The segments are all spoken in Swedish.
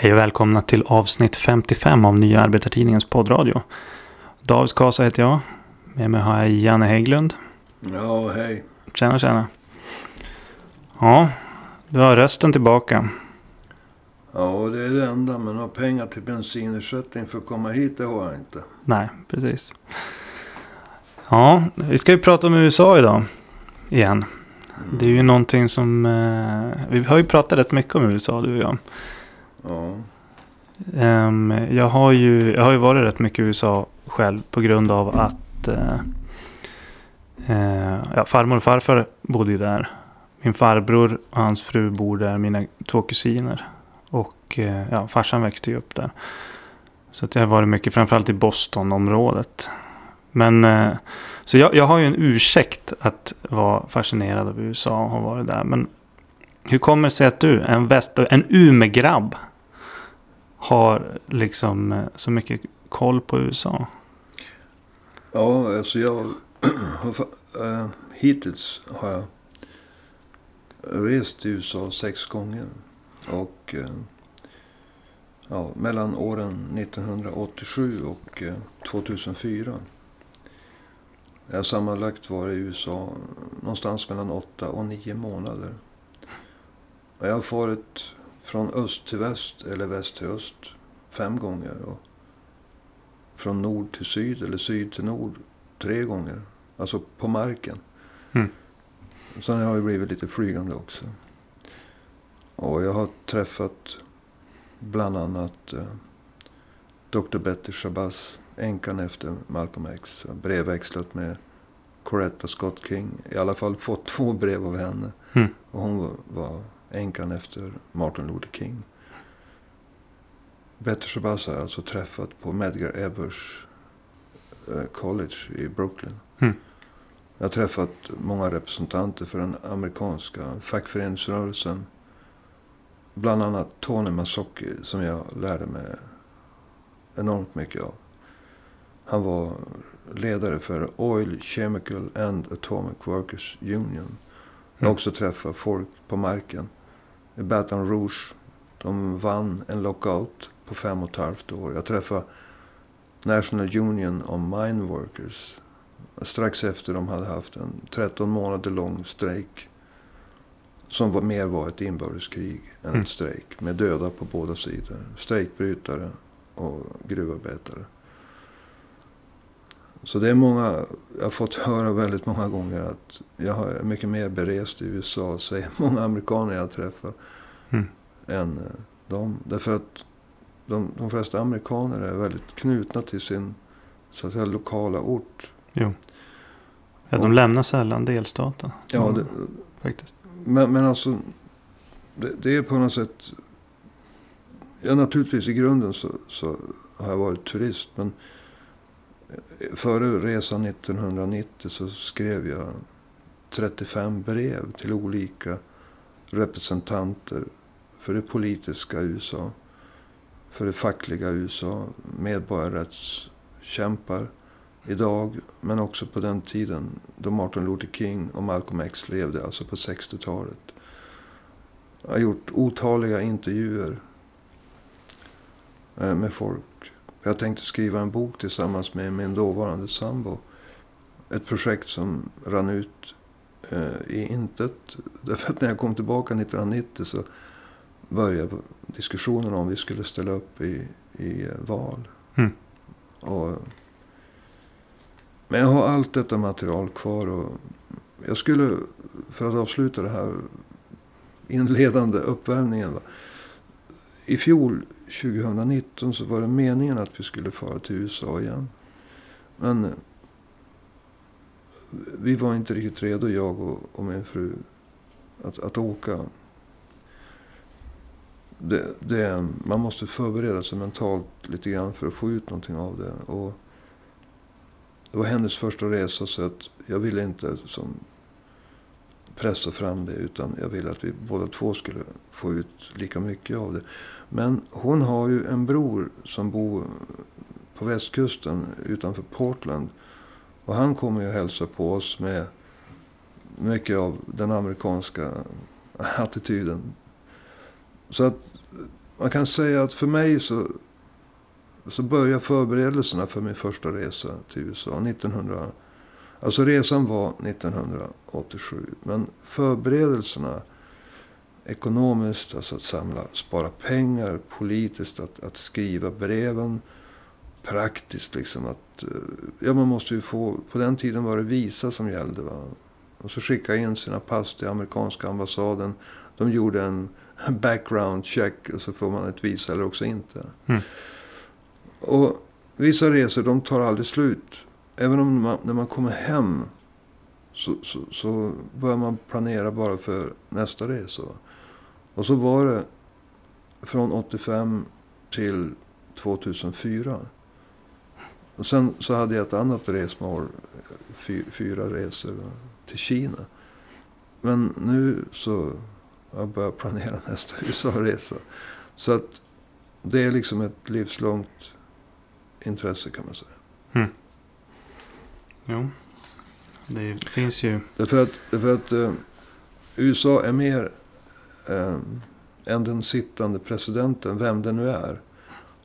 Hej och välkomna till avsnitt 55 av Nya Arbetartidningens poddradio. David Skasa heter jag. Med mig har jag Janne Hägglund. Ja, hej. Tjena, tjena. Ja, du har rösten tillbaka. Ja, det är det enda. Men några pengar till bensinersättning för att komma hit, det har jag inte. Nej, precis. Ja, vi ska ju prata om USA idag. Igen. Det är ju någonting som... Eh, vi har ju pratat rätt mycket om USA, du och jag. Ja. Ehm, jag, har ju, jag har ju varit rätt mycket i USA själv på grund av att uh, uh, ja, farmor och farfar bodde ju där. Min farbror och hans fru bor där, mina två kusiner. Och uh, ja, farsan växte ju upp där. Så att jag har varit mycket, framförallt i Bostonområdet. Men så jag, jag har ju en ursäkt att vara fascinerad av USA och ha varit där. Men hur kommer det sig att du, en, väst, en Umegrabb, har liksom eh, så mycket koll på USA? Ja, alltså jag har... fa- eh, hittills har jag rest i USA sex gånger. Och eh, ja, mellan åren 1987 och 2004. Jag har sammanlagt varit i USA någonstans mellan åtta och nio månader. Och jag har farit från öst till väst eller väst till öst fem gånger. Och från nord till syd eller syd till nord tre gånger. Alltså på marken. Mm. Sen har jag blivit lite flygande också. Och jag har träffat bland annat eh, Dr. Betty Shabazz, änkan efter Malcolm X. Brevväxlat med Coretta Scott King. I alla fall fått två brev av henne. Mm. Och hon var änkan efter Martin Luther King. Betty Shabazz har jag alltså träffat på Medgar Evers eh, College i Brooklyn. Mm. Jag har träffat många representanter för den amerikanska fackföreningsrörelsen. Bland annat Tony Mazzocchi som jag lärde mig enormt mycket av. Han var ledare för Oil, Chemical and Atomic Workers Union. Jag har Mm. också träffat folk på marken. Baton Rouge. De vann en lockout på fem och ett halvt år. Jag träffade National Union of Mine Workers. Strax efter de hade haft en 13 månader lång strejk. Som var, mer var ett inbördeskrig än Mm. ett strejk. Med döda på båda sidor. Strejkbrytare och gruvarbetare. Så det är många, jag har fått höra väldigt många gånger att jag är mycket mer berest i USA, säger många amerikaner jag träffar, Mm. än eh, dem. Därför att de, de flesta amerikaner är väldigt knutna till sin så att säga, lokala ort. Jo. Ja, de lämnar sällan delstaten. Ja, Mm, det, faktiskt. men, men alltså, det, det är på något sätt... Ja, naturligtvis i grunden så, så har jag varit turist. Men före resan 1990 så skrev jag 35 brev till olika representanter för det politiska USA. För det fackliga USA. Medborgarrättskämpar idag. Men också på den tiden då Martin Luther King och Malcolm X levde. Alltså på 60-talet. Jag har gjort otaliga intervjuer eh, med folk. Jag tänkte skriva en bok tillsammans med min dåvarande sambo. Ett projekt som rann ut eh, i intet. Därför att när jag kom tillbaka 1990 så började diskussionen om vi skulle ställa upp i, i eh, val. Mm. Och, men jag har allt detta material kvar. Och jag skulle, för att avsluta det här inledande uppvärmningen. Va? I fjol, 2019, så var det meningen att vi skulle fara till USA igen. Men eh, vi var inte riktigt redo, jag och, och min fru, att, att åka. Det, det, man måste förbereda sig mentalt lite grann för att få ut någonting av det. Och det var hennes första resa så att jag ville inte som pressa fram det. Utan jag ville att vi båda två skulle få ut lika mycket av det. Men hon har ju en bror som bor på västkusten utanför Portland. Och han kommer ju hälsa på oss med mycket av den amerikanska attityden. Så att man kan säga att för mig så, så började förberedelserna för min första resa till USA 1900. Alltså resan var 1987. Men förberedelserna ekonomiskt, alltså att samla, spara pengar, politiskt, att, att skriva breven. Praktiskt liksom att, eh, ja man måste ju få, på den tiden var det visa som gällde va. Och så skicka in sina pass till amerikanska ambassaden. De gjorde en background check och så får man ett visa eller också inte. Mm. Och vissa resor de tar aldrig slut. Även om man, när man kommer hem så, så, så börjar man planera bara för nästa resa. Och så var det från 85 till 2004. Och sen så hade jag ett annat resmål, fy, fyra resor till Kina. Men nu så har jag börjat planera nästa USA-resa. Så att det är liksom ett livslångt intresse kan man säga. Mm. Jo, det finns ju... Därför att, därför att uh, USA är mer uh, än den sittande presidenten, vem det nu är.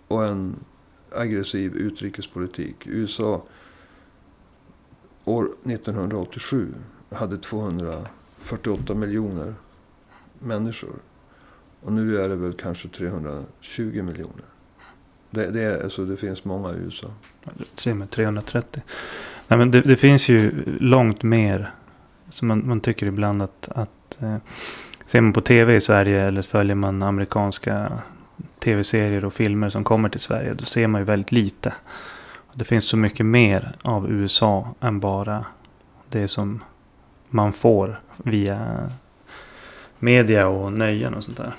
Och en aggressiv utrikespolitik. USA år 1987 hade 248 miljoner människor. Och nu är det väl kanske 320 miljoner. Det, det, är, alltså det finns många i USA. 330. Nej, men det, det, finns ju långt mer. Så man, man tycker ibland att, att eh, ser man på tv i Sverige eller följer man amerikanska tv-serier och filmer som kommer till Sverige. Då ser man ju väldigt lite. Det finns så mycket mer av USA än bara det som man får via media och nöjen och sånt där.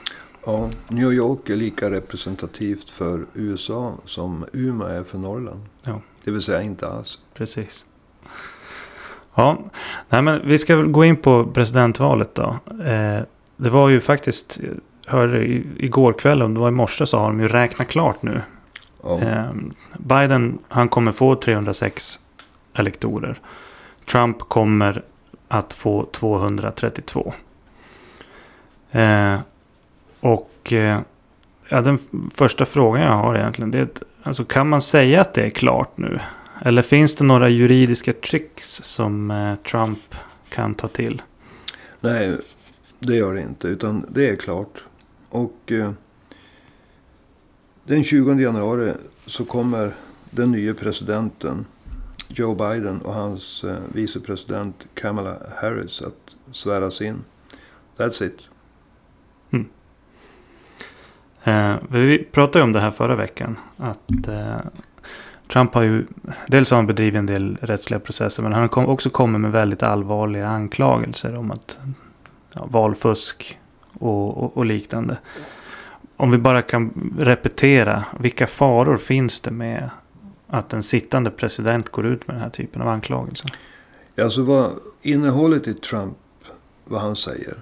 Ja, New York är lika representativt för USA som Umeå är för Norrland. Ja. Det vill säga inte alls. Precis. Ja, nej men vi ska väl gå in på presidentvalet då. Eh, det var ju faktiskt, hörde igår kväll, om det var i morse, så har de ju räknat klart nu. Eh, Biden, han kommer få 306 elektorer. Trump kommer att få 232. Eh, och eh, ja, den första frågan jag har egentligen det är alltså, kan man säga att det är klart nu? Eller finns det några juridiska tricks som eh, Trump kan ta till? Nej, det gör det inte. Utan det är klart. Och eh, den 20 januari så kommer den nya presidenten Joe Biden och hans eh, vicepresident Kamala Harris att sväras in. That's it. Eh, vi pratade ju om det här förra veckan. Att eh, Trump har ju, dels har han bedrivit en del rättsliga processer. Men han har kom, också kommit med väldigt allvarliga anklagelser om att ja, valfusk och, och, och liknande. Om vi bara kan repetera. Vilka faror finns det med att en sittande president går ut med den här typen av anklagelser? Alltså vad innehållet i Trump, vad han säger.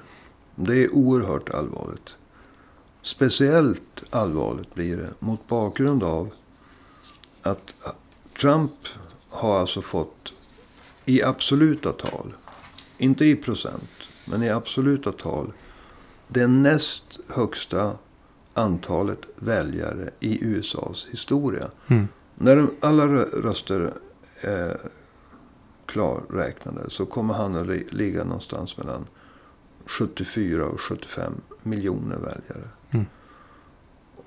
Det är oerhört allvarligt. Speciellt allvarligt blir det mot bakgrund av att Trump har alltså fått i absoluta tal, inte i procent, men i absoluta tal, det näst högsta antalet väljare i USAs historia. Mm. När alla röster är klarräknade så kommer han att ligga någonstans mellan 74 och 75 miljoner väljare.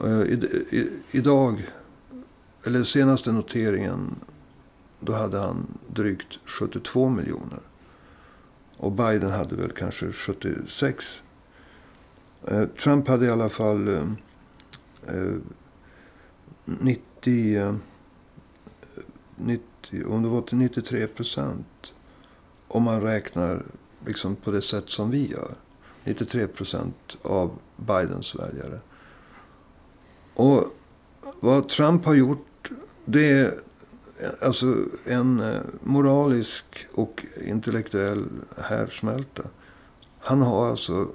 Eh, I, i, idag, eller senaste noteringen, då hade han drygt 72 miljoner. Och Biden hade väl kanske 76. Eh, Trump hade i alla fall eh, eh 90, 90, eh, om det var till 93 procent. Om man räknar liksom på det sätt som vi gör. 93 procent av Bidens väljare. Och vad Trump har gjort, det är alltså en eh, moralisk och intellektuell härdsmälta. Han har alltså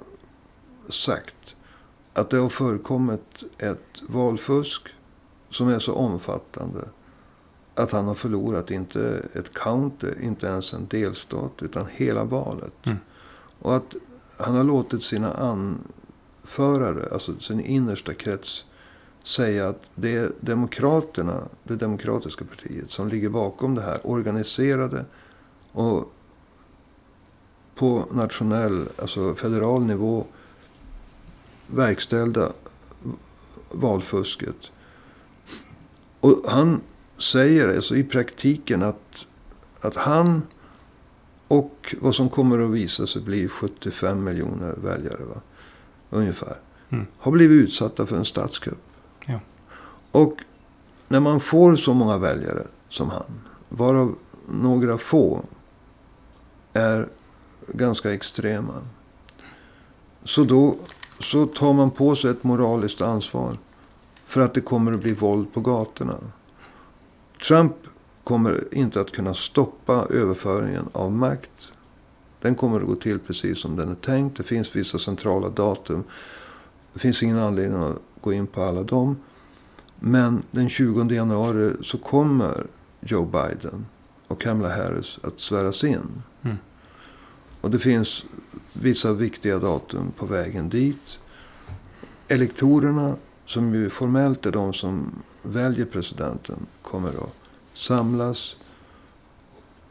sagt att det har förekommit ett valfusk som är så omfattande att han har förlorat inte ett county, inte ens en delstat, utan hela valet. Mm. Och att han har låtit sina förare, alltså sin innersta krets, säga att det är Demokraterna, det demokratiska partiet, som ligger bakom det här. Organiserade och på nationell, alltså federal nivå verkställda valfusket. Och han säger alltså i praktiken att, att han och vad som kommer att visa sig bli 75 miljoner väljare. Va? Ungefär. Mm. Har blivit utsatta för en statskupp. Och när man får så många väljare som han. Varav några få är ganska extrema. Så då så tar man på sig ett moraliskt ansvar. För att det kommer att bli våld på gatorna. Trump kommer inte att kunna stoppa överföringen av makt. Den kommer att gå till precis som den är tänkt. Det finns vissa centrala datum. Det finns ingen anledning att gå in på alla dem. Men den 20 januari så kommer Joe Biden och Kamala Harris att sväras in. Mm. Och det finns vissa viktiga datum på vägen dit. Elektorerna, som ju formellt är de som väljer presidenten, kommer att samlas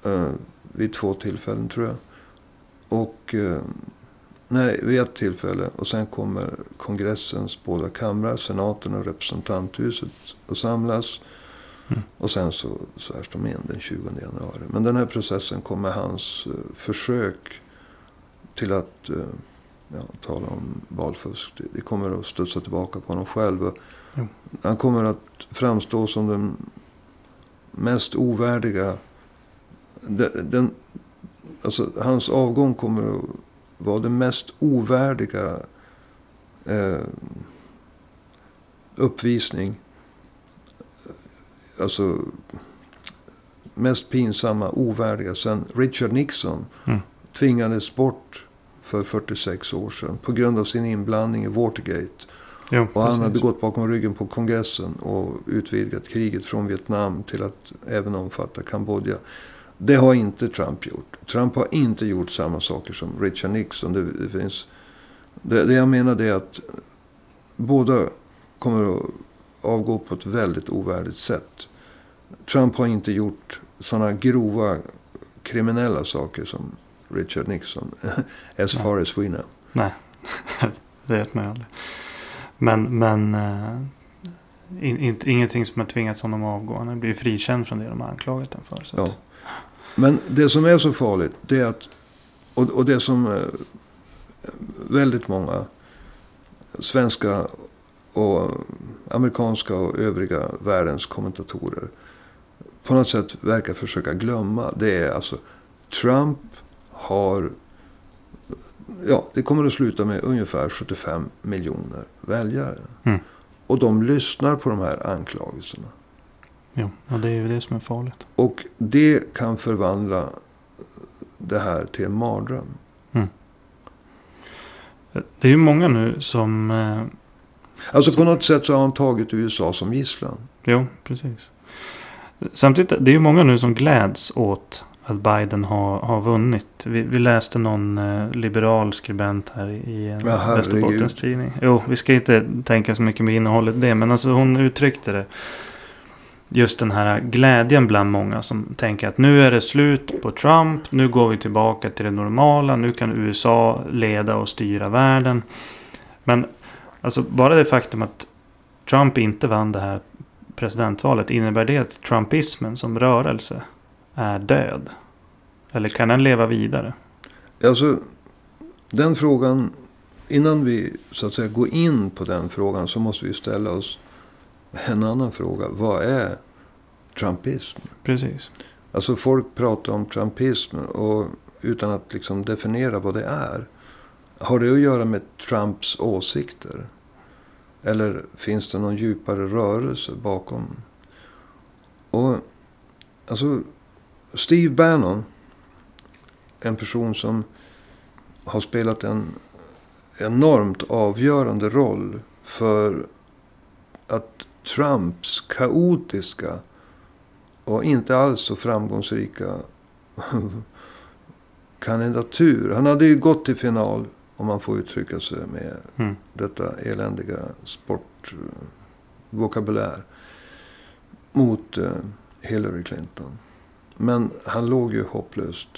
eh, vid två tillfällen tror jag. Och eh, nej, vid ett tillfälle. Och sen kommer kongressens båda kamrar, senaten och representanthuset att samlas. Mm. Och sen så svärs de in den 20 januari. Men den här processen kommer hans eh, försök till att eh, ja, tala om valfusk. Det, det kommer att studsa tillbaka på honom själv. Och Jo. Han kommer att framstå som den mest ovärdiga. Den, den, alltså, hans avgång kommer att vara den mest ovärdiga eh, uppvisning. Alltså mest pinsamma, ovärdiga. Sen Richard Nixon Mm. tvingades bort för 46 år sedan. På grund av sin inblandning i Watergate. Jo, Och han hade gått bakom ryggen på kongressen och utvidgat kriget från Vietnam till att även omfatta Kambodja. Det har inte Trump gjort. Trump har inte gjort samma saker som Richard Nixon. Det, det, finns, det, det jag menar det är att båda kommer att avgå på ett väldigt ovärdigt sätt. Trump har inte gjort sådana grova kriminella saker som Richard Nixon. As Nej. far as we know. Nej, det vet man ju aldrig. Men, men eh, in, inte, ingenting som har tvingats honom att avgå. Han blir frikänd från det de har anklagat honom för. Så Ja. Men det som är så farligt, det är att... Och, och det som eh, väldigt många svenska och amerikanska och övriga världens kommentatorer på något sätt verkar försöka glömma. Det är alltså Trump har... Ja, det kommer att sluta med ungefär 75 miljoner väljare. Mm. Och de lyssnar på de här anklagelserna. Jo, och det är ju det som är farligt. Och det kan förvandla det här till en mardröm. Det är ju många nu som... Eh, Alltså på något sätt så har han tagit USA som gisslan. jo, precis. Samtidigt, det är ju många nu som gläds åt att Biden har, har vunnit. Vi, vi läste någon eh, liberal skribent här i, en Ja. Västerbottens tidning. Jo, vi ska inte tänka så mycket med innehållet det. Men alltså hon uttryckte det. Just den här glädjen bland många som tänker att nu är det slut på Trump. Nu går vi tillbaka till det normala. Nu kan USA leda och styra världen. Men alltså bara det faktum att Trump inte vann det här presidentvalet. Innebär det att Trumpismen som rörelse är död? Eller kan den leva vidare? Alltså den frågan, innan vi så att säga går in på den frågan så måste vi ställa oss en annan fråga. Vad är Trumpism? Precis. Alltså folk pratar om Trumpism och utan att liksom definiera vad det är. Har det att göra med Trumps åsikter? Eller finns det någon djupare rörelse bakom? Och alltså Steve Bannon. En person som har spelat en enormt avgörande roll för att Trumps kaotiska och inte alls så framgångsrika kandidatur. Han hade ju gått till final Om man får uttrycka sig med Mm. detta eländiga sportvokabulär. Mot eh, Hillary Clinton. Men han låg ju hopplöst,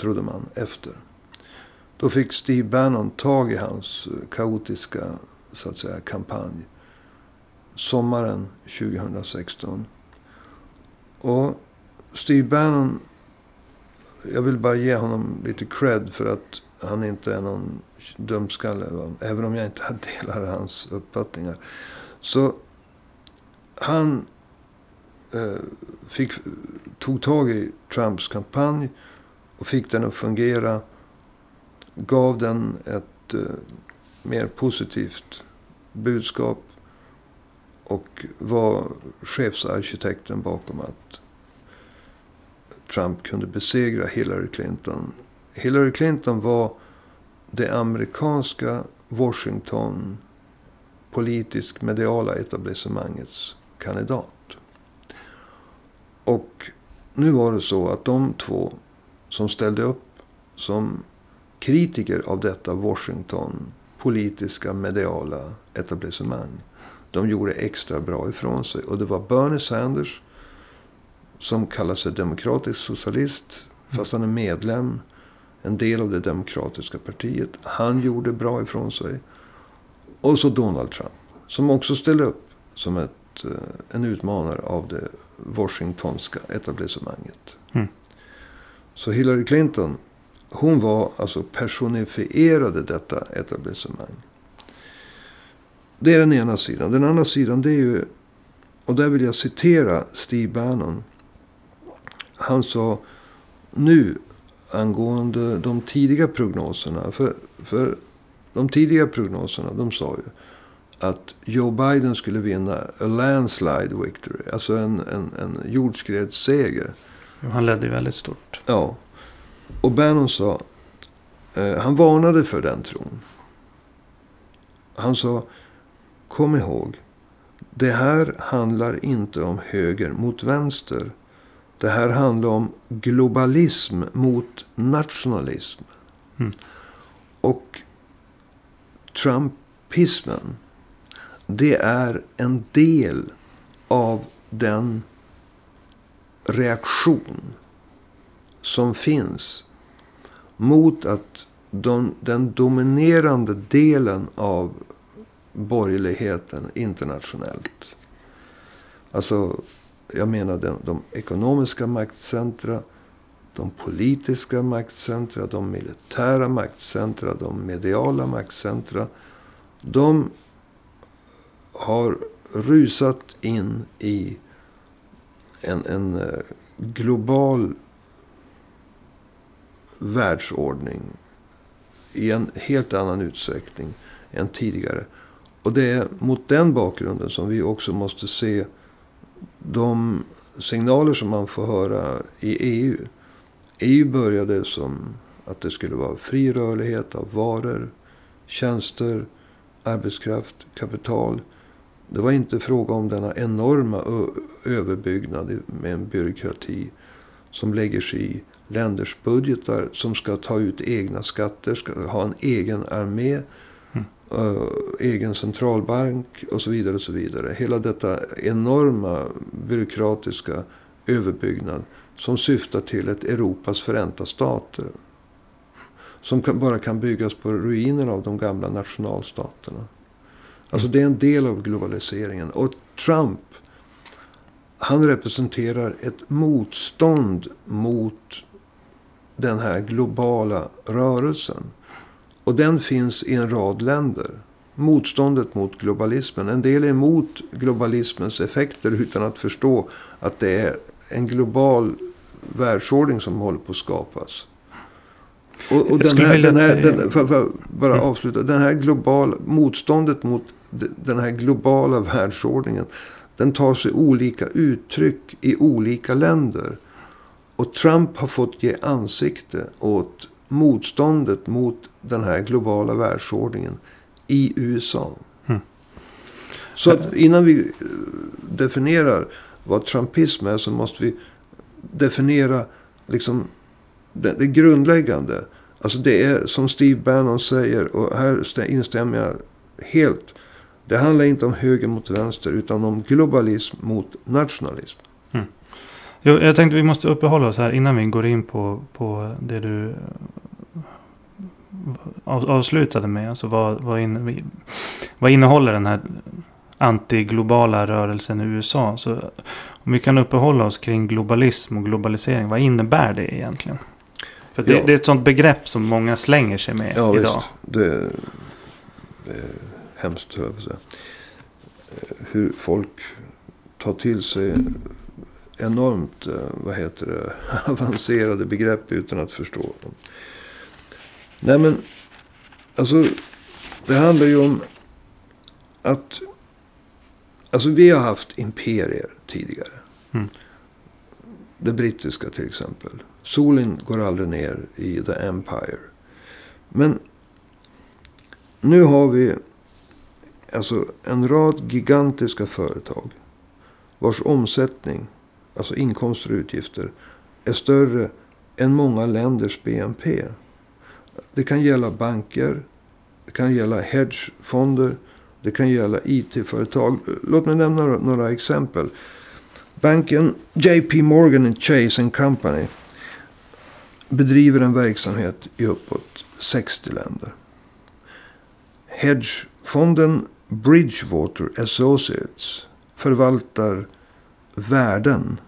trodde man, efter. Då fick Steve Bannon tag i hans eh, kaotiska, så att säga, kampanj. Sommaren 2016. Och Steve Bannon, jag vill bara ge honom lite cred för att han inte är någon dumskalle. Va? Även om jag inte delar hans uppfattningar. Så han eh, fick, tog tag i Trumps kampanj och fick den att fungera. Gav den ett eh, mer positivt budskap. Och var chefsarkitekten bakom att Trump kunde besegra Hillary Clinton. Hillary Clinton var det amerikanska Washington politisk mediala etablissemangets kandidat. Och nu var det så att de två som ställde upp som kritiker av detta Washington politiska mediala etablissemang. De gjorde extra bra ifrån sig. Och det var Bernie Sanders som kallar sig demokratisk socialist. Fast han är medlem. En del av det demokratiska partiet. Han gjorde bra ifrån sig. Och så Donald Trump. Som också ställde upp som ett, eh, en utmanare av det Washingtonska etablissemanget. Mm. Så Hillary Clinton. Hon var alltså personifierade detta etablissemang. Det är den ena sidan. Den andra sidan det är ju. Och där vill jag citera Steve Bannon. Han sa nu angående de tidiga prognoserna. För, för de tidiga prognoserna de sa ju att Joe Biden skulle vinna a landslide victory. Alltså en, en, en jordskredsseger. Jo, Han ledde ju väldigt stort. Ja. Och Bannon sa, eh, han varnade för den tron. Han sa, kom ihåg. Det här handlar inte om höger mot vänster. Det här handlar om globalism mot nationalism. Mm. Och Trumpismen. Det är en del av den reaktion som finns mot att de, den dominerande delen av borgerligheten internationellt. Alltså, jag menar de, de ekonomiska maktcentra, de politiska maktcentra, de militära maktcentra, de mediala maktcentra. De har rusat in i en, en eh, global världsordning i en helt annan utsträckning än tidigare. Och det är mot den bakgrunden som vi också måste se de signaler som man får höra i EU. EU började som att det skulle vara fri rörlighet av varor, tjänster, arbetskraft, kapital. Det var inte fråga om denna enorma överbyggnad med en byråkrati som lägger sig i länders budgetar, som ska ta ut egna skatter, ska ha en egen armé, Eh, egen centralbank och så vidare. och så vidare. Hela detta enorma byråkratiska överbyggnad som syftar till ett Europas förenta stater. Som kan, bara kan byggas på ruinerna av de gamla nationalstaterna. Alltså det är en del av globaliseringen. Och Trump, han representerar ett motstånd mot den här globala rörelsen. Och den finns i en rad länder. Motståndet mot globalismen. En del är emot globalismens effekter utan att förstå att det är en global världsordning som håller på att skapas. Och, och den här, den här den, för, för, bara mm. avsluta. Den här globala, motståndet mot den här globala världsordningen. Den tar sig olika uttryck i olika länder. Och Trump har fått ge ansikte åt motståndet mot den här globala världsordningen i USA. Mm. Så att innan vi eh, definierar vad trumpism är så måste vi definiera liksom det, det grundläggande. Alltså det är som Steve Bannon säger. Och här instämmer jag helt. Det handlar inte om höger mot vänster. Utan om globalism mot nationalism. Mm. Jo, jag tänkte vi måste uppehålla oss här innan vi går in på, på det du avslutade med. Alltså vad, vad, in, vad innehåller den här antiglobala rörelsen i USA? Så om vi kan uppehålla oss kring globalism och globalisering. Vad innebär det egentligen? För det, ja. det är ett sånt begrepp som många slänger sig med ja, idag. Visst. Det, det är hemskt, höll jag säga. Hur folk tar till sig enormt, eh, vad heter det, avancerade begrepp utan att förstå dem. Nej men, alltså det handlar ju om att Alltså vi har haft imperier tidigare. Mm. Det brittiska till exempel. Solen går aldrig ner i The Empire. Men nu har vi alltså en rad gigantiska företag. Vars omsättning, alltså inkomster och utgifter, är större än många länders BNP. Det kan gälla banker. Det kan gälla hedgefonder. Det kan gälla IT-företag. Låt mig nämna några exempel. Banken JP Morgan Chase Company bedriver en verksamhet i uppåt 60 länder. Hedgefonden Bridgewater Associates förvaltar värden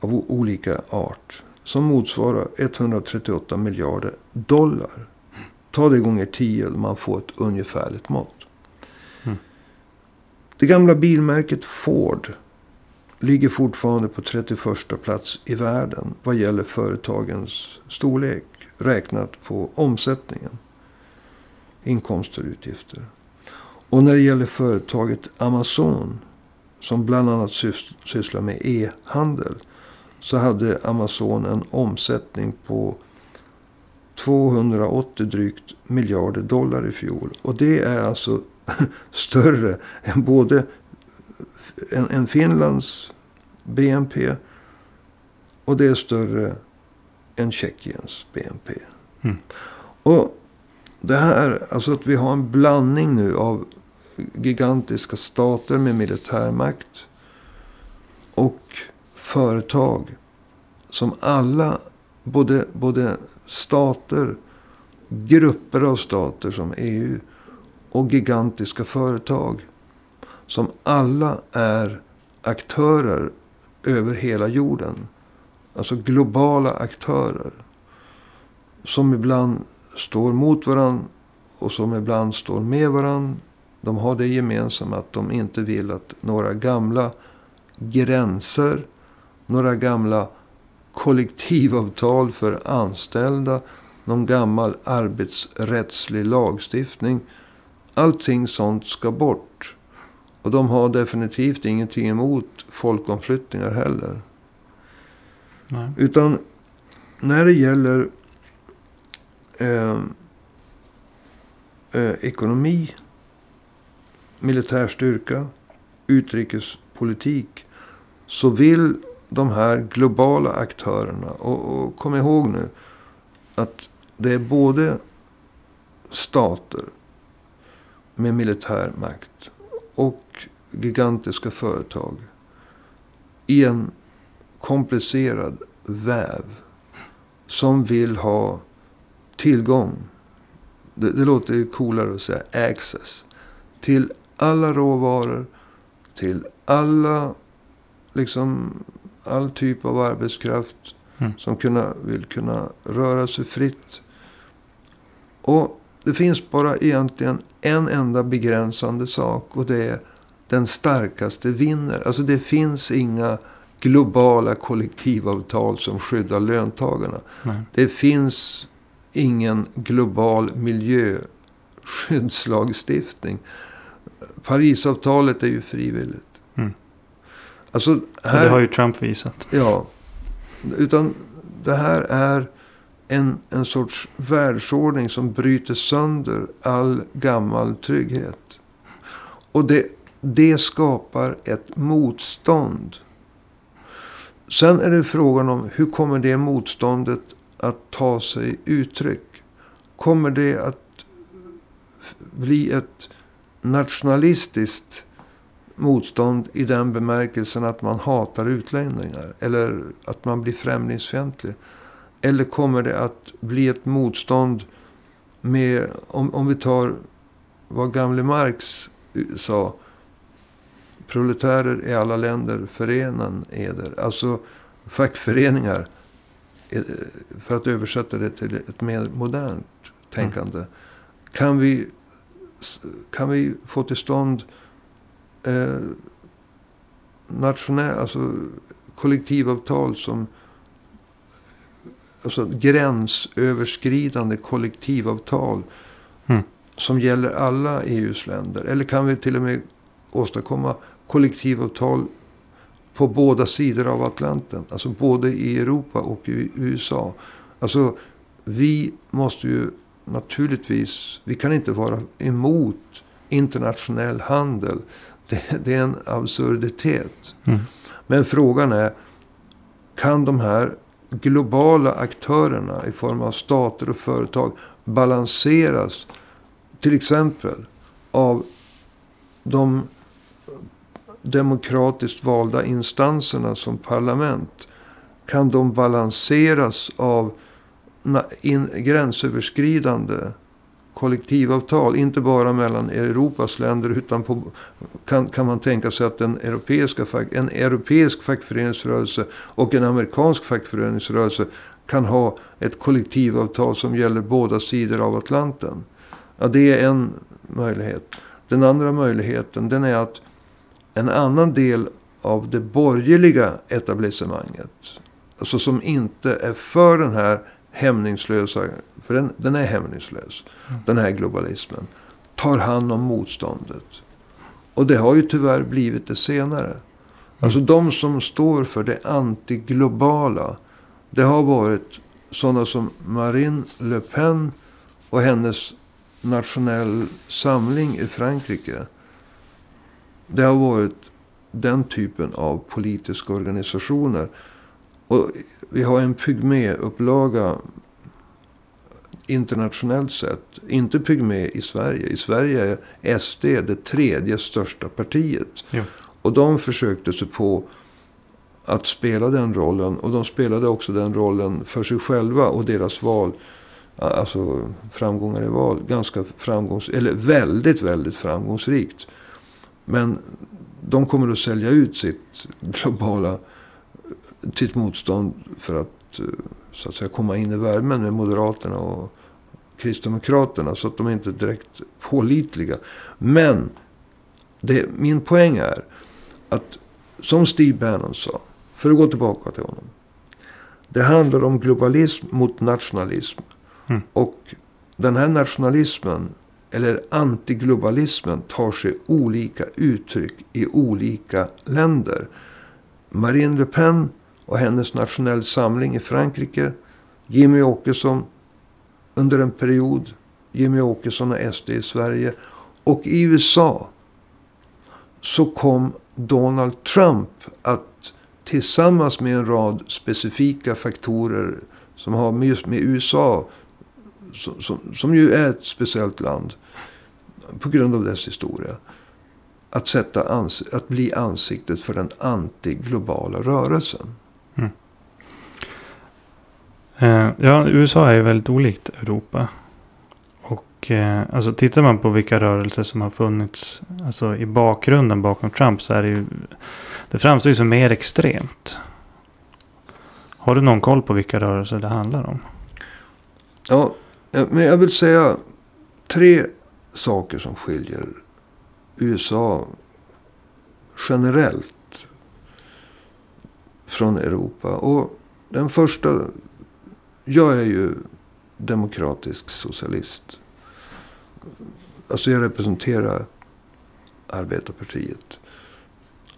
av olika art som motsvarar 138 miljarder dollar. Ta det gånger 10 och man får ett ungefärligt mått. Det gamla bilmärket Ford ligger fortfarande på 31 plats i världen vad gäller företagens storlek räknat på omsättningen. Inkomster och utgifter. Och när det gäller företaget Amazon som bland annat sysslar med e-handel så hade Amazon en omsättning på 280 drygt miljarder dollar i fjol. Och det är alltså större än både en, en Finlands BNP och det är större än Tjeckiens BNP. Mm. Och det här, alltså att vi har en blandning nu av gigantiska stater med militärmakt och företag som alla, både, både stater, grupper av stater som EU och gigantiska företag. Som alla är aktörer över hela jorden. Alltså globala aktörer. Som ibland står mot varandra och som ibland står med varandra. De har det gemensamt att de inte vill att några gamla gränser, några gamla kollektivavtal för anställda, någon gammal arbetsrättslig lagstiftning Allting sånt ska bort. Och de har definitivt ingenting emot folkomflyttningar heller. Nej. Utan när det gäller eh, eh, ekonomi, militär styrka, utrikespolitik. Så vill de här globala aktörerna. Och, och kom ihåg nu att det är både stater med militär makt och gigantiska företag i en komplicerad väv som vill ha tillgång. Det, det låter ju coolare att säga access. Till alla råvaror. Till alla, liksom all typ av arbetskraft. Mm. Som kunna, vill kunna röra sig fritt. Och det finns bara egentligen en enda begränsande sak. Och det är den starkaste vinner. Alltså det finns inga globala kollektivavtal som skyddar löntagarna. Nej. Det finns ingen global miljöskyddslagstiftning. Parisavtalet är ju frivilligt. Alltså här, det har ju Trump visat. Ja. Utan det här är en, en sorts världsordning som bryter sönder all gammal trygghet. Och det, det skapar ett motstånd. Sen är det frågan om hur kommer det motståndet att ta sig uttryck. kommer det att bli ett nationalistiskt motstånd i den bemärkelsen att man hatar utlänningar. Eller att man blir främlingsfientlig. Eller kommer det att bli ett motstånd med, om, om vi tar vad gamle Marx sa. Proletärer i alla länder förenan eder. Alltså fackföreningar. Eh, för att översätta det till ett mer modernt tänkande. Mm. Kan, vi, kan vi få till stånd eh, nationell, alltså kollektivavtal som alltså gränsöverskridande kollektivavtal. Mm. Som gäller alla EUs länder. Eller kan vi till och med åstadkomma kollektivavtal på båda sidor av Atlanten. Alltså både i Europa och i USA. Alltså vi måste ju naturligtvis, vi kan inte vara emot internationell handel. Det, det är en absurditet. Mm. Men frågan är, kan de här globala aktörerna i form av stater och företag balanseras till exempel av de demokratiskt valda instanserna som parlament. Kan de balanseras av in, gränsöverskridande kollektivavtal. Inte bara mellan Europas länder utan på, kan, kan man tänka sig att en, europeiska, en europeisk fackföreningsrörelse och en amerikansk fackföreningsrörelse kan ha ett kollektivavtal som gäller båda sidor av Atlanten. Ja, det är en möjlighet. Den andra möjligheten den är att en annan del av det borgerliga etablissemanget. Alltså som inte är för den här hämningslösa, för den, den är hämningslös. Mm. Den här globalismen. Tar hand om motståndet. Och det har ju tyvärr blivit det senare. Mm. Alltså de som står för det antiglobala. Det har varit sådana som Marine Le Pen och hennes nationell samling i Frankrike. Det har varit den typen av politiska organisationer. Och vi har en pygméupplaga internationellt sett. Inte pygmé i Sverige. I Sverige är SD det tredje största partiet. Ja. Och de försökte sig på att spela den rollen. Och de spelade också den rollen för sig själva och deras val. Alltså framgångar i val. Ganska framgångsrikt. Eller väldigt, väldigt framgångsrikt. Men de kommer att sälja ut sitt globala sitt motstånd för att så att säga komma in i värmen med Moderaterna och Kristdemokraterna. Så att de är inte direkt pålitliga. Men det, min poäng är att som Steve Bannon sa. För att gå tillbaka till honom. Det handlar om globalism mot nationalism. Mm. Och den här nationalismen eller antiglobalismen tar sig olika uttryck i olika länder. Marine Le Pen och hennes nationell samling i Frankrike. Jimmy Åkesson under en period. Jimmy Åkesson och SD i Sverige. Och i USA så kom Donald Trump att tillsammans med en rad specifika faktorer som har just med USA som, som, som ju är ett speciellt land på grund av dess historia. Att, sätta att bli ansiktet för den antiglobala rörelsen. Eh, ja, USA är ju väldigt olikt Europa. Och eh, alltså tittar man på vilka rörelser som har funnits alltså, i bakgrunden bakom Trump så är det ju... Det framstår ju som mer extremt. Har du någon koll på vilka rörelser det handlar om? Ja, men jag vill säga tre saker som skiljer USA generellt från Europa. Och den första, jag är ju demokratisk socialist. Alltså jag representerar arbetarpartiet.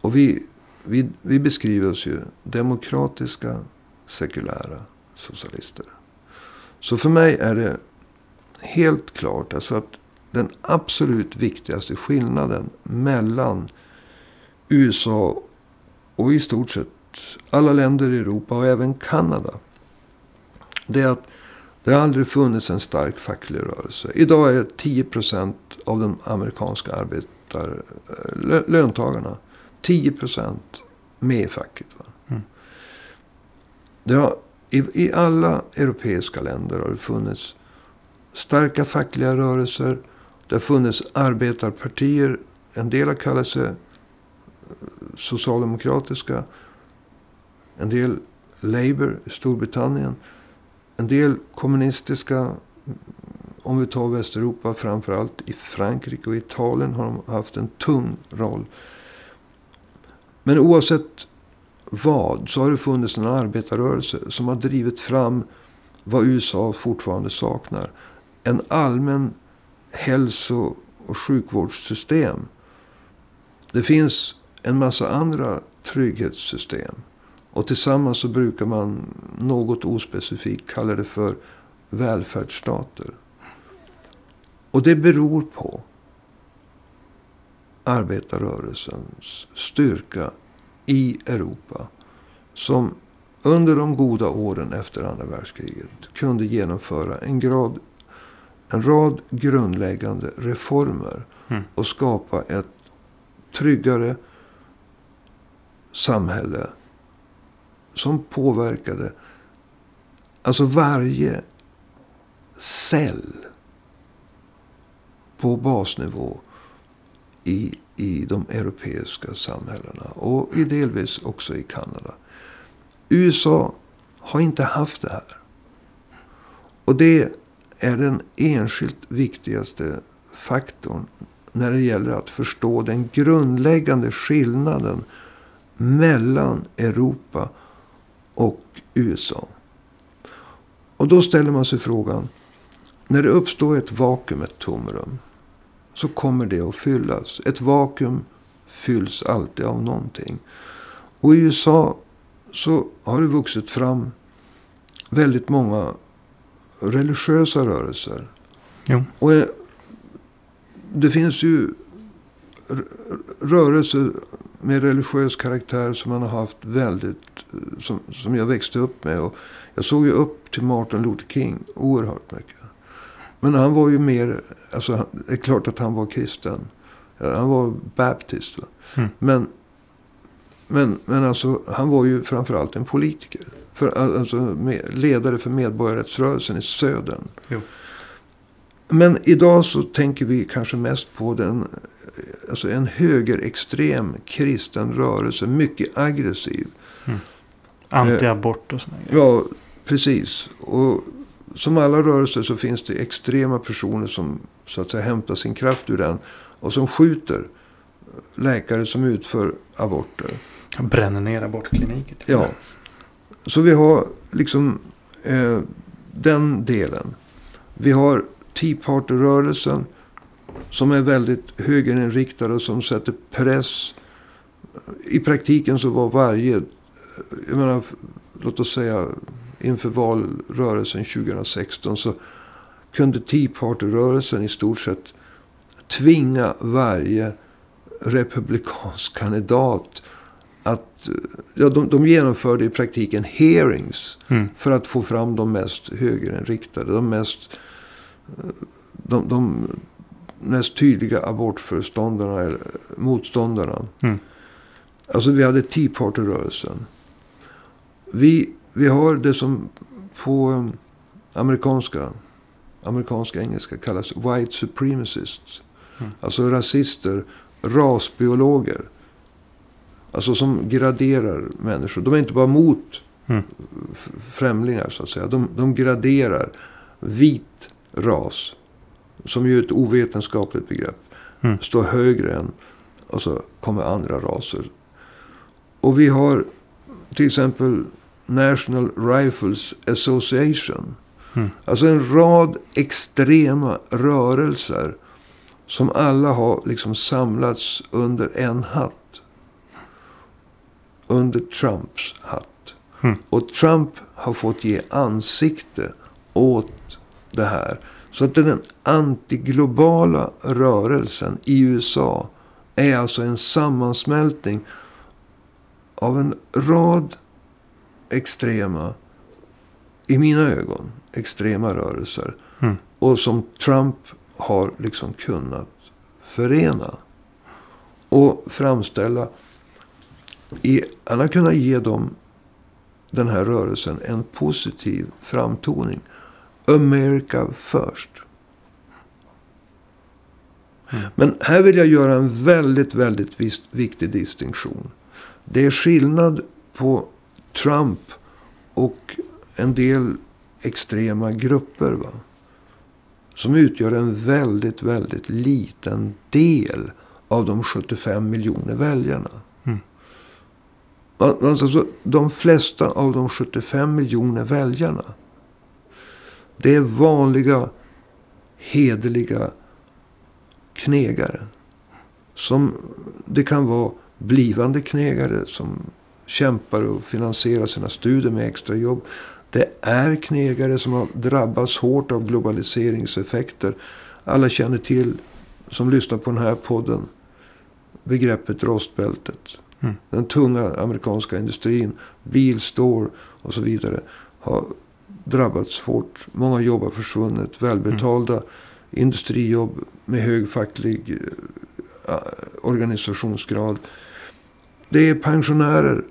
Och vi, vi, vi beskriver oss ju demokratiska, sekulära socialister. Så för mig är det helt klart alltså att den absolut viktigaste skillnaden mellan USA och i stort sett alla länder i Europa och även Kanada. Det är att Det har aldrig funnits en stark facklig rörelse. Idag är 10 procent av de amerikanska arbetar, lö- löntagarna 10 procent med i facket. Mm. Det har, i, I alla europeiska länder har det funnits starka fackliga rörelser. Det har funnits arbetarpartier. En del har kallat sig eh, socialdemokratiska. En del Labour i Storbritannien. En del kommunistiska. Om vi tar Västeuropa, framförallt i Frankrike och Italien har de haft en tung roll. Men oavsett vad så har det funnits en arbetarrörelse som har drivit fram vad USA fortfarande saknar. En allmän hälso och sjukvårdssystem. Det finns en massa andra trygghetssystem. Och tillsammans så brukar man något ospecifikt kalla det för välfärdsstater. Och det beror på arbetarrörelsens styrka i Europa. Som under de goda åren efter andra världskriget kunde genomföra en, grad, en rad grundläggande reformer. Mm. Och skapa ett tryggare samhälle. Som påverkade alltså varje cell på basnivå i, i de europeiska samhällena. Och i delvis också i Kanada. USA har inte haft det här. Och det är den enskilt viktigaste faktorn när det gäller att förstå den grundläggande skillnaden mellan Europa och USA. Och då ställer man sig frågan. När det uppstår ett vakuum, ett tomrum. Så kommer det att fyllas. Ett vakuum fylls alltid av någonting. Och i USA så har det vuxit fram väldigt många religiösa rörelser. Jo. Och eh, det finns ju rörelser med religiös karaktär som man har haft väldigt, eh, som, som jag växte upp med. Och jag såg ju upp till Martin Luther King oerhört mycket. Men han var ju mer, alltså det är klart att han var kristen. Han var baptist. Va? Mm. Men, men, men alltså han var ju framförallt en politiker. För, alltså med, ledare för medborgarrättsrörelsen i södern. Jo. Men idag så tänker vi kanske mest på den, alltså en högerextrem kristen rörelse. Mycket aggressiv. Anti-abort och sådana grejer. Ja, precis. Och som alla rörelser så finns det extrema personer som så att säga hämtar sin kraft ur den. Och som skjuter läkare som utför aborter. Bränner ner abortkliniker. Ja. Så vi har liksom eh, den delen. Vi har Tea Party-rörelsen. Som är väldigt högerinriktad och som sätter press. I praktiken så var varje, jag menar, låt oss säga inför valrörelsen 2016 så kunde Tea Party-rörelsen i stort sett tvinga varje republikansk kandidat att ja, de, de genomförde i praktiken hearings Mm. för att få fram de mest högerinriktade, de mest, de, de mest tydliga abortföreståndarna eller motståndarna. Mm. Alltså vi hade Tea Party-rörelsen. Vi, vi har det som på um, amerikanska, amerikanska engelska kallas white supremacists. Mm. Alltså rasister, rasbiologer. Alltså som graderar människor. De är inte bara mot Mm. främlingar så att säga. De, de graderar vit ras. Som ju är ett ovetenskapligt begrepp. Mm. Står högre än. Och så kommer andra raser. Och vi har till exempel National Rifles Association. Mm. Alltså en rad extrema rörelser. Som alla har liksom samlats under en hatt. Under Trumps hatt. Mm. Och Trump har fått ge ansikte åt det här. Så att den antiglobala rörelsen i USA är alltså en sammansmältning av en rad extrema i mina ögon, extrema rörelser. Mm. Och som Trump har liksom kunnat förena. Och framställa. I, han har kunnat ge dem, den här rörelsen, en positiv framtoning. America first. Mm. Men här vill jag göra en väldigt, väldigt viktig distinktion. Det är skillnad på Trump och en del extrema grupper. Va? Som utgör en väldigt, väldigt liten del av de 75 miljoner väljarna. Mm. Alltså, de flesta av de 75 miljoner väljarna. Det är vanliga, hederliga knegare. Som det kan vara blivande knegare som kämpar och finansierar sina studier med extrajobb. Det är knegare som har drabbats hårt av globaliseringseffekter. Alla känner till, som lyssnar på den här podden, begreppet rostbältet. Mm. Den tunga amerikanska industrin, bilstore och så vidare har drabbats hårt. Många jobb har försvunnit. Välbetalda industrijobb med hög facklig eh, organisationsgrad. Det är pensionärer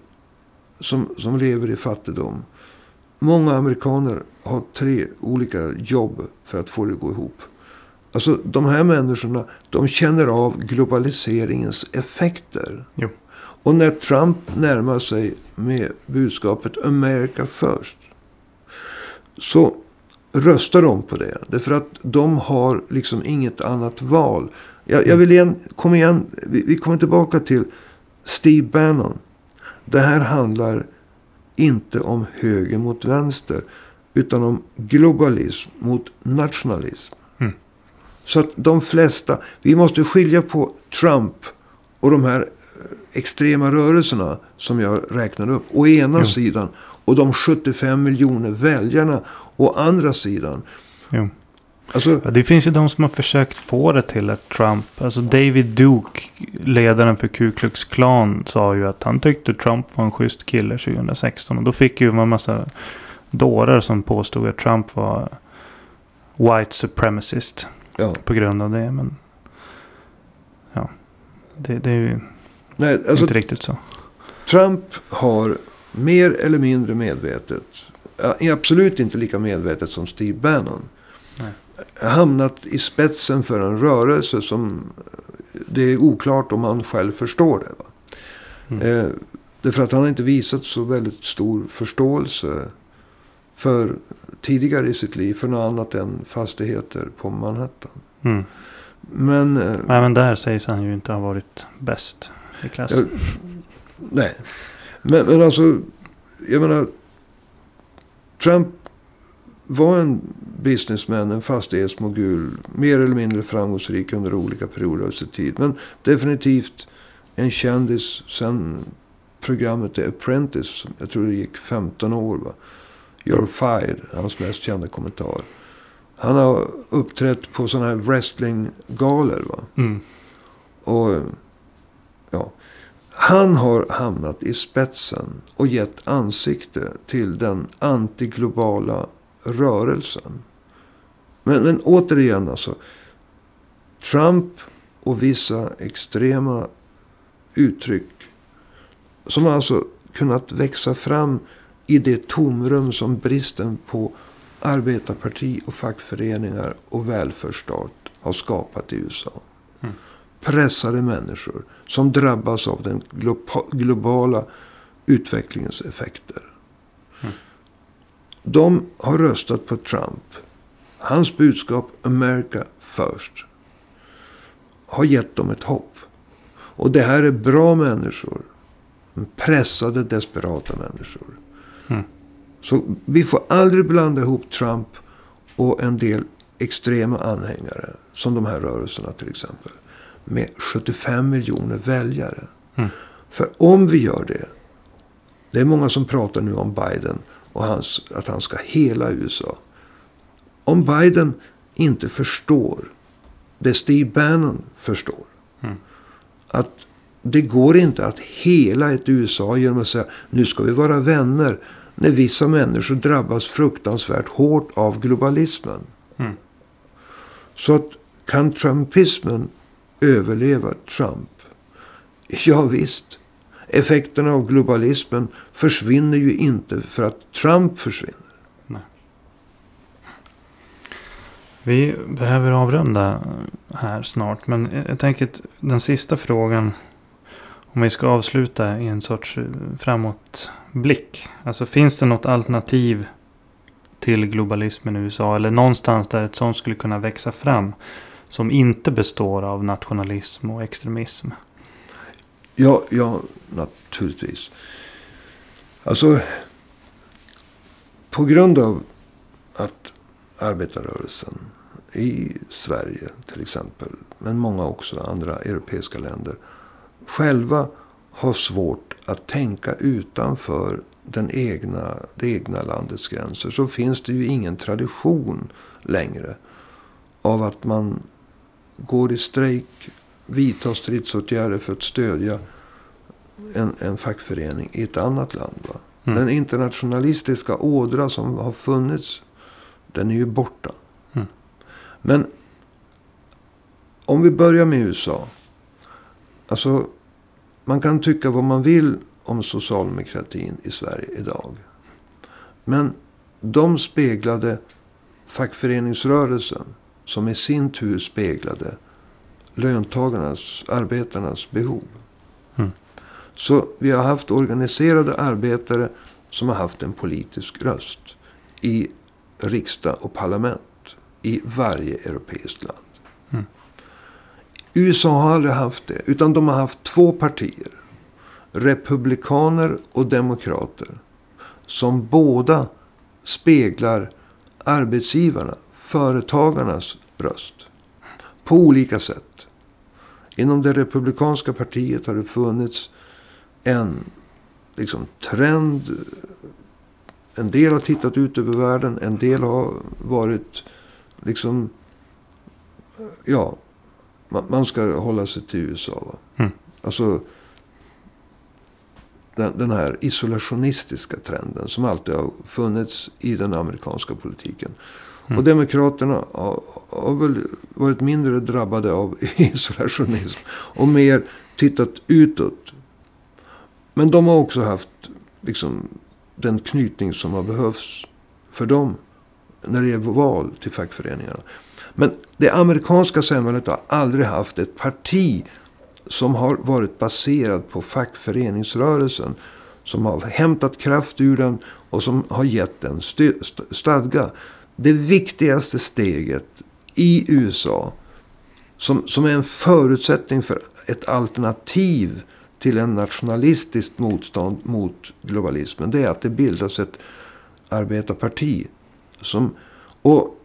som, som lever i fattigdom. Många amerikaner har tre olika jobb för att få det att gå ihop. Alltså de här människorna, de känner av globaliseringens effekter. Jo. Och när Trump närmar sig med budskapet America first. Så röstar de på det. Därför att de har liksom inget annat val. Jag, jag vill igen, kom igen, vi, vi kommer tillbaka till Steve Bannon. Det här handlar inte om höger mot vänster. Utan om globalism mot nationalism. Mm. Så att de flesta, vi måste skilja på Trump och de här eh, extrema rörelserna som jag räknade upp. Å ena Jo. sidan. Och de 75 miljoner väljarna å andra sidan. Jo. Alltså, Ja, det finns ju de som har försökt få det till att Trump, alltså David Duke, ledaren för Ku Klux Klan, sa ju att han tyckte Trump var en schysst kille 2016. Och då fick ju en massa dårar som påstod att Trump var white supremacist ja. på grund av det. Men ja, det, det är ju Nej, alltså inte riktigt så. Trump har mer eller mindre medvetet, absolut inte lika medvetet som Steve Bannon, Nej. hamnat i spetsen för en rörelse som det är oklart om han själv förstår det. Va? Mm. Eh, därför att han har inte visat så väldigt stor förståelse för tidigare i sitt liv för något annat än fastigheter på Manhattan. Mm. Men eh, även där sägs han ju inte ha varit bäst i klassen. Ja, nej. Men, men alltså, jag menar. Trump var en businessman, en fastighetsmogul. Mer eller mindre framgångsrik under olika perioder av sin tid. Men definitivt en kändis sen programmet The Apprentice. Jag tror det gick 15 år. Va? You're fired, hans mest kända kommentar. Han har uppträtt på sådana här wrestlinggalor. Va? Mm. Och han har hamnat i spetsen och gett ansikte till den antiglobala rörelsen. Men, men återigen alltså. Trump och vissa extrema uttryck. Som alltså kunnat växa fram i det tomrum som bristen på arbetarparti och fackföreningar och välfärdsstat har skapat i USA mm pressade människor som drabbas av den glo- globala utvecklingens effekter. Mm. De har röstat på Trump. Hans budskap America first har gett dem ett hopp. Och det här är bra människor. Pressade, desperata människor. Mm. Så vi får aldrig blanda ihop Trump och en del extrema anhängare. Som de här rörelserna till exempel med 75 miljoner väljare. Mm. För om vi gör det. Det är många som pratar nu om Biden och hans, att han ska hela USA. Om Biden inte förstår det Steve Bannon förstår. Mm. Att det går inte att hela ett USA genom att säga nu ska vi vara vänner. när vissa människor drabbas fruktansvärt hårt av globalismen. Mm. Så att kan trumpismen överleva Trump? Ja visst. Effekterna av globalismen försvinner ju inte för att Trump försvinner. Vi behöver avrunda här snart. Men jag tänker att den sista frågan. Om vi ska avsluta i en sorts eh, framåtblick. Alltså finns det något alternativ till globalismen i USA? Eller någonstans där ett sånt skulle kunna växa fram. Som inte består av nationalism och extremism. Ja, ja naturligtvis. Alltså. På grund av att arbetarrörelsen i Sverige till exempel, men många också andra europeiska länder, själva har svårt att tänka utanför den egna, det egna landets gränser. Så finns det ju ingen tradition längre av att man går i strejk, vidtar stridsåtgärder för att stödja en, en fackförening i ett annat land. Mm. Den internationalistiska ådra som har funnits den är ju borta. Mm. Men om vi börjar med USA. Alltså, man kan tycka vad man vill om socialdemokratin i Sverige idag. Men de speglade fackföreningsrörelsen. Som i sin tur speglade löntagarnas, arbetarnas behov. Mm. Så vi har haft organiserade arbetare som har haft en politisk röst. I riksdag och parlament i varje europeiskt land. Mm. USA har aldrig haft det. Utan de har haft två partier. Republikaner och demokrater. Som båda speglar arbetsgivarna, företagarnas röst. På olika sätt. Inom det republikanska partiet har det funnits en liksom, trend en del har tittat ut över världen. En del har varit liksom... Ja, man, man ska hålla sig till USA. Va? Mm. Alltså den, den, här isolationistiska trenden som alltid har funnits i den amerikanska politiken. Mm. Och Demokraterna har, har väl varit mindre drabbade av isolationism och mer tittat utåt. Men de har också haft liksom den knytning som har behövts för dem när det är val till fackföreningarna. Men det amerikanska samhället har aldrig haft ett parti som har varit baserat på fackföreningsrörelsen. Som har hämtat kraft ur den och som har gett den stadga. Det viktigaste steget i USA som, som är en förutsättning för ett alternativ till en nationalistiskt motstånd mot globalismen. Det är att det bildas ett arbetarparti. Som, och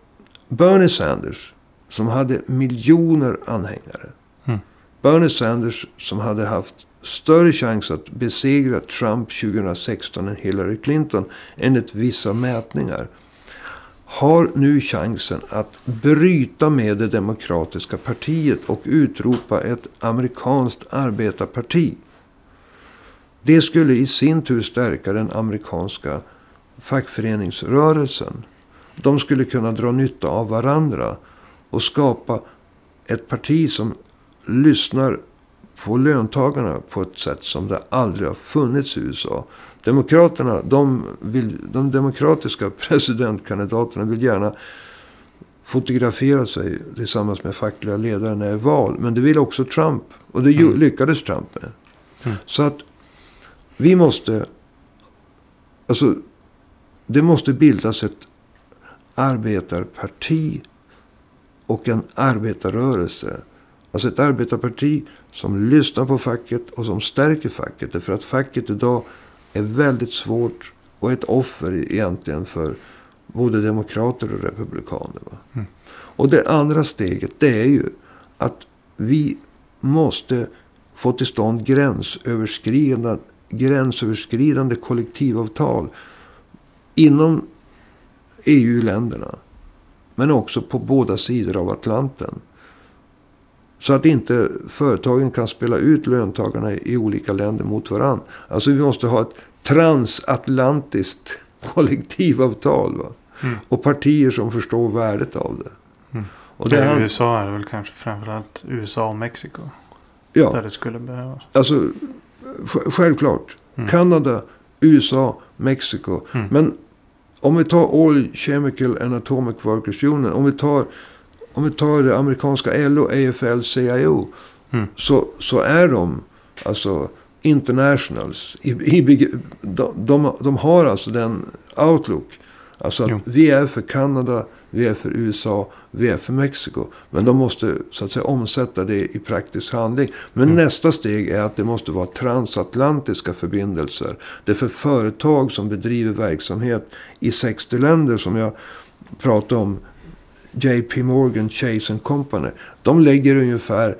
Bernie Sanders som hade miljoner anhängare. Mm. Bernie Sanders som hade haft större chans att besegra Trump 2016 än Hillary Clinton enligt vissa mätningar. Har nu chansen att bryta med det demokratiska partiet och utropa ett amerikanskt arbetarparti. Det skulle i sin tur stärka den amerikanska fackföreningsrörelsen. De skulle kunna dra nytta av varandra och skapa ett parti som lyssnar på löntagarna på ett sätt som det aldrig har funnits i USA. Demokraterna, de, vill, de demokratiska presidentkandidaterna vill gärna fotografera sig tillsammans med fackliga ledare när det är val. Men det vill också Trump. Och det mm. lyckades Trump med. Mm. Så att vi måste... Alltså, det måste bildas ett arbetarparti och en arbetarrörelse. Alltså ett arbetarparti som lyssnar på facket och som stärker facket. Därför att facket idag är väldigt svårt och ett offer egentligen för både demokrater och republikaner. Mm. Och det andra steget det är ju att vi måste få till stånd gränsöverskridande gränsöverskridande kollektivavtal inom EU-länderna. Men också på båda sidor av Atlanten. Så att inte företagen kan spela ut löntagarna i olika länder mot varandra. Alltså vi måste ha ett transatlantiskt kollektivavtal. Va? Mm. Och partier som förstår värdet av det. Mm. Och det han, USA är det väl kanske framförallt USA och Mexiko. ja, Där det skulle behövas. alltså sj- självklart. Mm. Kanada, USA, Mexiko. Mm. Men om vi tar Oil Chemical and Atomic Workers Union. Om vi tar, om vi tar det amerikanska LO, AFL, CIO. Mm. Så, så är de alltså internationals. I, i, de, de, de har alltså den outlook. Alltså att Jo. vi är för Kanada, vi är för USA, vi är för Mexiko. Men de måste så att säga omsätta det i praktisk handling. Men Mm. nästa steg är att det måste vara transatlantiska förbindelser. Det är för företag som bedriver verksamhet i 60 länder som jag pratade om. JP Morgan, Chase Company. De lägger ungefär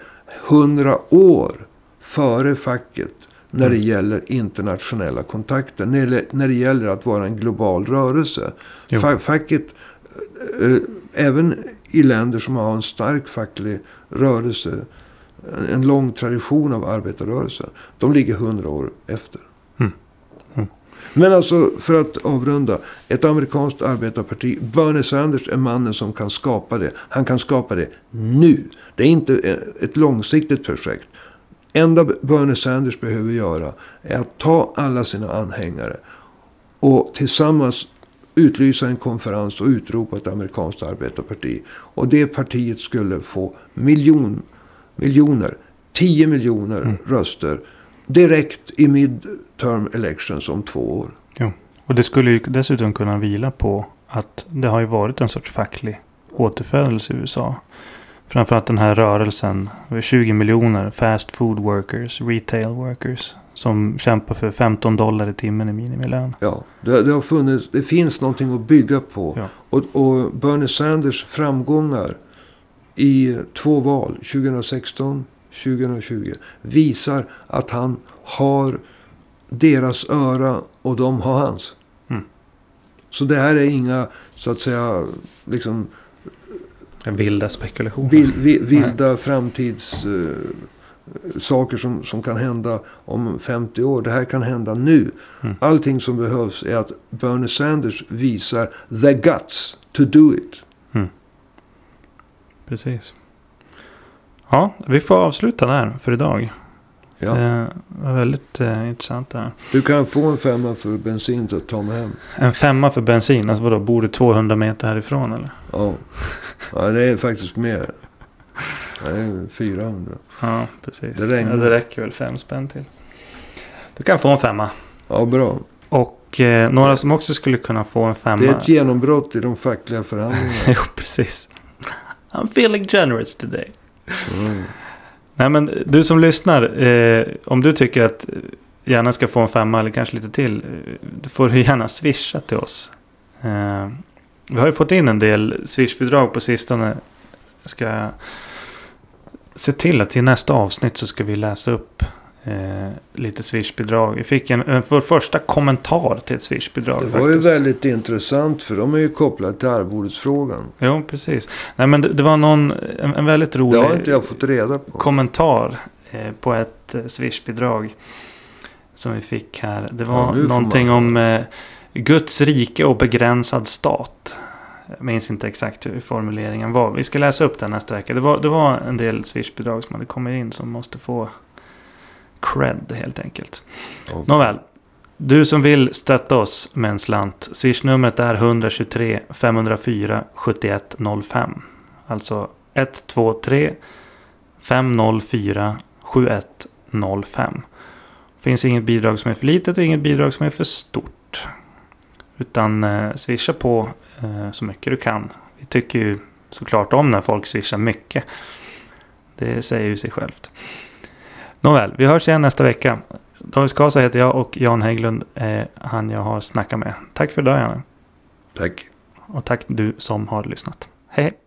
100 år före facket när det Mm. gäller internationella kontakter. När det, gäller att vara en global rörelse. Jo. Fa- facket, eh, även i länder som har en stark facklig rörelse, en- lång tradition av arbetarrörelse. De ligger 100 år efter. Men alltså, för att avrunda. Ett amerikanskt arbetarparti. Bernie Sanders är mannen som kan skapa det. Han kan skapa det nu. Det är inte eh, ett långsiktigt projekt. enda Bernie Sanders behöver göra är att ta alla sina anhängare och tillsammans utlysa en konferens och utropa ett amerikanskt arbetarparti. Och det partiet skulle få miljon, miljoner, 10 miljoner Mm. röster direkt i midterm elections om två år. Och det skulle ju dessutom kunna vila på att det har ju varit en sorts facklig återfödelse i USA. Framförallt den här rörelsen, över 20 miljoner fast food workers, retail workers. Som kämpar för 15 dollar i timmen i minimilön. Ja, det, det, har funnits, det finns någonting att bygga på. Ja. Och, och Bernie Sanders framgångar i två val, 2016 2020, visar att han har deras öra och de har hans. Mm. Så det här är inga, så att säga, liksom Vilda spekulationer. vil, vi- vilda framtids... eh, saker som, som kan hända om 50 år. Det här kan hända nu. Mm. Allting som behövs är att Bernie Sanders visar the guts to do it. Precis. Ja, vi får avsluta där för idag. Ja. Det var väldigt eh, intressant det här. Du kan få en femma för bensin att ta med hem. En femma för bensin, alltså vadå, bor du 200 meter härifrån eller? Ja. ja, det är faktiskt mer. Det är 400. Ja, precis. Det. Ja, det räcker väl fem spänn till. Du kan få en femma. Ja, bra. Och eh, några som också skulle kunna få en femma. Det är ett genombrott i de fackliga förhandlingarna. jo, precis. I'm feeling generous today. Mm. Nej, men du som lyssnar. Eh, om du tycker att gärna ska få en femma eller kanske lite till. Eh, då får du gärna swisha till oss. Eh, vi har ju fått in en del swishbidrag på sistone. Jag ska se till att i nästa avsnitt så ska vi läsa upp eh, lite swishbidrag. Vi fick en, en vår första kommentar till ett swishbidrag. Det var ju faktiskt. väldigt intressant för de är ju kopplade till arvodesfrågan. Jo, precis. Nej, men det, det var någon, en, en väldigt Det rolig har inte jag fått reda på. kommentar eh, på ett eh, swishbidrag. Som vi fick här. Det var Ja, någonting man- om eh, Guds rike och begränsad stat. Jag minns inte exakt hur formuleringen var. Vi ska läsa upp den nästa vecka. Det var, det var en del swishbidrag som hade kommit in som måste få cred helt enkelt. Ja. Nåväl. Du som vill stötta oss med en slant. Swishnumret är 123 504 7105. Alltså 123 504 7105. Finns inget bidrag som är för litet och inget bidrag som är för stort. Utan eh, swisha på eh, så mycket du kan. Vi tycker ju såklart om när folk swishar mycket. Det säger ju sig självt. Nåväl, vi hörs igen nästa vecka. David Skasa heter jag och Jan Hägglund är han jag har snackat med. Tack för idag Janne. Tack. Och tack du som har lyssnat. Hej hej!